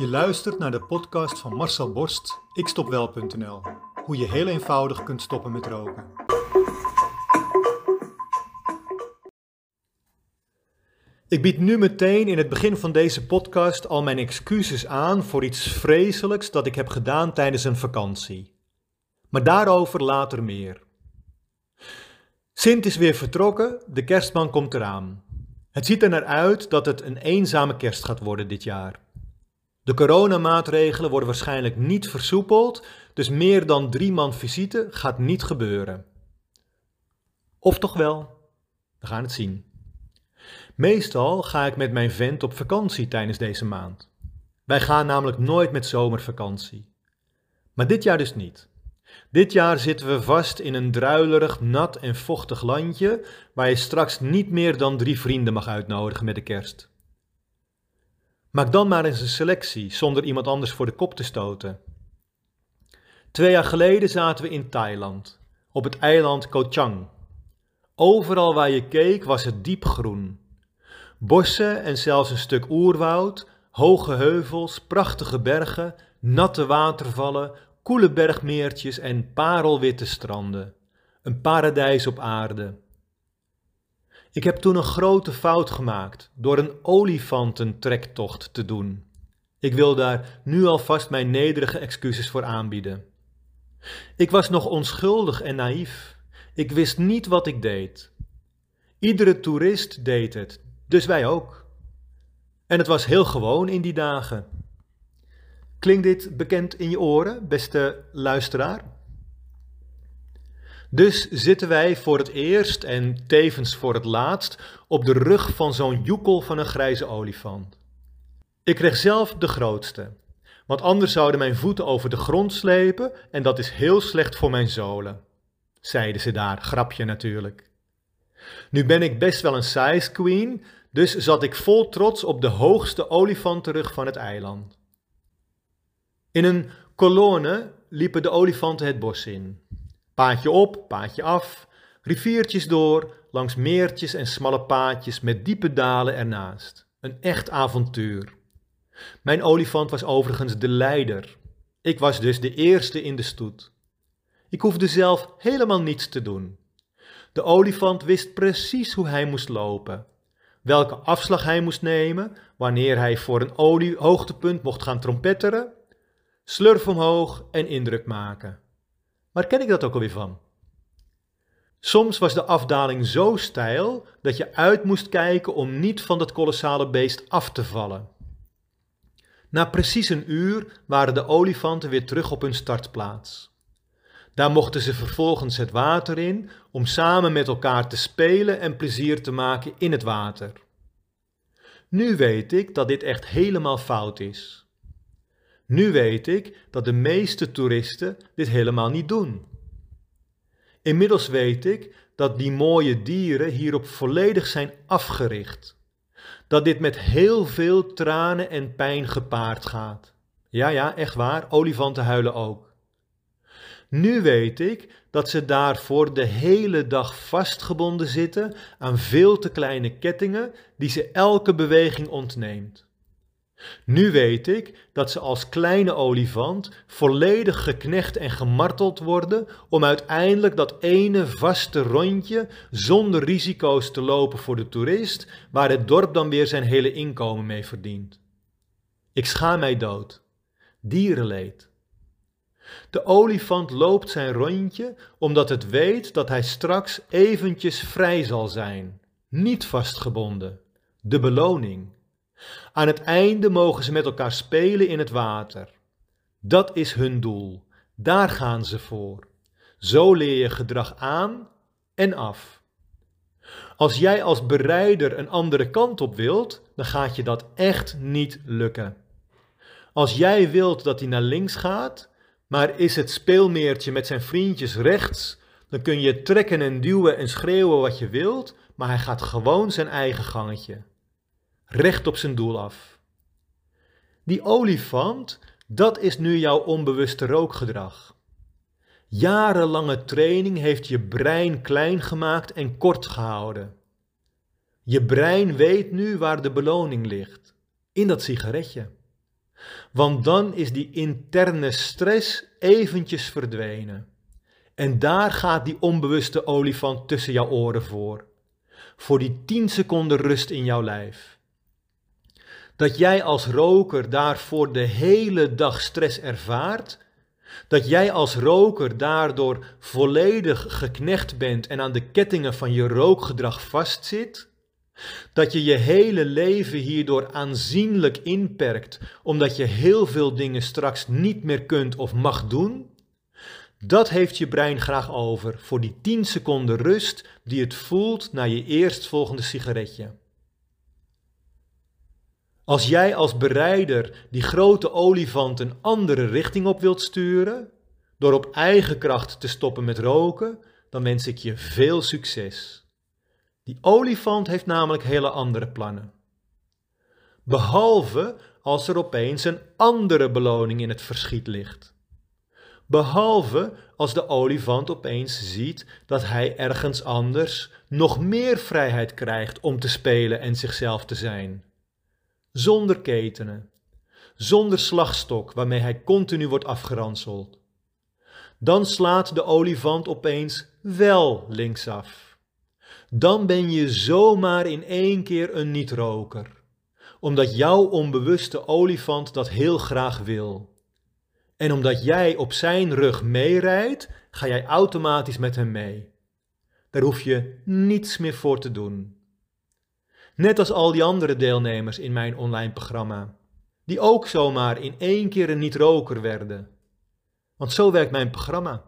Je luistert naar de podcast van Marcel Borst, ikstopwel.nl. Hoe je heel eenvoudig kunt stoppen met roken. Ik bied nu meteen in het begin van deze podcast al mijn excuses aan voor iets vreselijks dat ik heb gedaan tijdens een vakantie. Maar daarover later meer. Sint is weer vertrokken, de kerstman komt eraan. Het ziet er naar uit dat het een eenzame kerst gaat worden dit jaar. De coronamaatregelen worden waarschijnlijk niet versoepeld, dus meer dan drie man visite gaat niet gebeuren. Of toch wel? We gaan het zien. Meestal ga ik met mijn vent op vakantie tijdens deze maand. Wij gaan namelijk nooit met zomervakantie. Maar dit jaar dus niet. Dit jaar zitten we vast in een druilerig, nat en vochtig landje waar je straks niet meer dan drie vrienden mag uitnodigen met de kerst. Maak dan maar eens een selectie zonder iemand anders voor de kop te stoten. Twee jaar geleden zaten we in Thailand, op het eiland Koh Chang. Overal waar je keek was het diep groen. Bossen en zelfs een stuk oerwoud, hoge heuvels, prachtige bergen, natte watervallen, koele bergmeertjes en parelwitte stranden. Een paradijs op aarde. Ik heb toen een grote fout gemaakt door een olifantentrektocht te doen. Ik wil daar nu alvast mijn nederige excuses voor aanbieden. Ik was nog onschuldig en naïef. Ik wist niet wat ik deed. Iedere toerist deed het, dus wij ook. En het was heel gewoon in die dagen. Klinkt dit bekend in je oren, beste luisteraar? Dus zitten wij voor het eerst en tevens voor het laatst op de rug van zo'n joekel van een grijze olifant. Ik kreeg zelf de grootste, want anders zouden mijn voeten over de grond slepen en dat is heel slecht voor mijn zolen, zeiden ze daar, grapje natuurlijk. Nu ben ik best wel een size queen, dus zat ik vol trots op de hoogste olifantenrug van het eiland. In een kolonne liepen de olifanten het bos in. Paadje op, paadje af, riviertjes door, langs meertjes en smalle paadjes met diepe dalen ernaast. Een echt avontuur. Mijn olifant was overigens de leider. Ik was dus de eerste in de stoet. Ik hoefde zelf helemaal niets te doen. De olifant wist precies hoe hij moest lopen, welke afslag hij moest nemen, wanneer hij voor een olie hoogtepunt mocht gaan trompetteren, slurf omhoog en indruk maken. Waar ken ik dat ook alweer van? Soms was de afdaling zo steil dat je uit moest kijken om niet van dat kolossale beest af te vallen. Na precies een uur waren de olifanten weer terug op hun startplaats. Daar mochten ze vervolgens het water in om samen met elkaar te spelen en plezier te maken in het water. Nu weet ik dat dit echt helemaal fout is. Nu weet ik dat de meeste toeristen dit helemaal niet doen. Inmiddels weet ik dat die mooie dieren hierop volledig zijn afgericht. Dat dit met heel veel tranen en pijn gepaard gaat. Ja, ja, echt waar, olifanten huilen ook. Nu weet ik dat ze daarvoor de hele dag vastgebonden zitten aan veel te kleine kettingen die ze elke beweging ontneemt. Nu weet ik dat ze als kleine olifant volledig geknecht en gemarteld worden om uiteindelijk dat ene vaste rondje zonder risico's te lopen voor de toerist, waar het dorp dan weer zijn hele inkomen mee verdient. Ik schaam mij dood. Dierenleed. De olifant loopt zijn rondje omdat het weet dat hij straks eventjes vrij zal zijn, niet vastgebonden. De beloning. Aan het einde mogen ze met elkaar spelen in het water. Dat is hun doel. Daar gaan ze voor. Zo leer je gedrag aan en af. Als jij als bereider een andere kant op wilt, dan gaat je dat echt niet lukken. Als jij wilt dat hij naar links gaat, maar is het speelmeertje met zijn vriendjes rechts, dan kun je trekken en duwen en schreeuwen wat je wilt, maar hij gaat gewoon zijn eigen gangetje recht op zijn doel af. Die olifant, dat is nu jouw onbewuste rookgedrag. Jarenlange training heeft je brein klein gemaakt en kort gehouden. Je brein weet nu waar de beloning ligt, in dat sigaretje. Want dan is die interne stress eventjes verdwenen. En daar gaat die onbewuste olifant tussen jouw oren voor. Voor die 10 seconden rust in jouw lijf. Dat jij als roker daarvoor de hele dag stress ervaart. Dat jij als roker daardoor volledig geknecht bent en aan de kettingen van je rookgedrag vastzit. Dat je je hele leven hierdoor aanzienlijk inperkt, omdat je heel veel dingen straks niet meer kunt of mag doen. Dat heeft je brein graag over voor die 10 seconden rust die het voelt na je eerstvolgende sigaretje. Als jij als bereider die grote olifant een andere richting op wilt sturen, door op eigen kracht te stoppen met roken, dan wens ik je veel succes. Die olifant heeft namelijk hele andere plannen. Behalve als er opeens een andere beloning in het verschiet ligt. Behalve als de olifant opeens ziet dat hij ergens anders nog meer vrijheid krijgt om te spelen en zichzelf te zijn. Zonder ketenen, zonder slagstok waarmee hij continu wordt afgeranseld. Dan slaat de olifant opeens wel linksaf. Dan ben je zomaar in één keer een niet-roker, omdat jouw onbewuste olifant dat heel graag wil. En omdat jij op zijn rug meerijdt, ga jij automatisch met hem mee. Daar hoef je niets meer voor te doen. Net als al die andere deelnemers in mijn online programma, die ook zomaar in één keer een niet-roker werden. Want zo werkt mijn programma.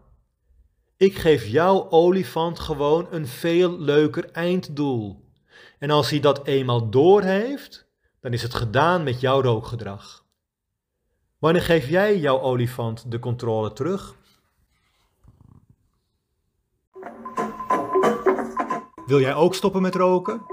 Ik geef jouw olifant gewoon een veel leuker einddoel. En als hij dat eenmaal doorheeft, dan is het gedaan met jouw rookgedrag. Wanneer geef jij jouw olifant de controle terug? Wil jij ook stoppen met roken?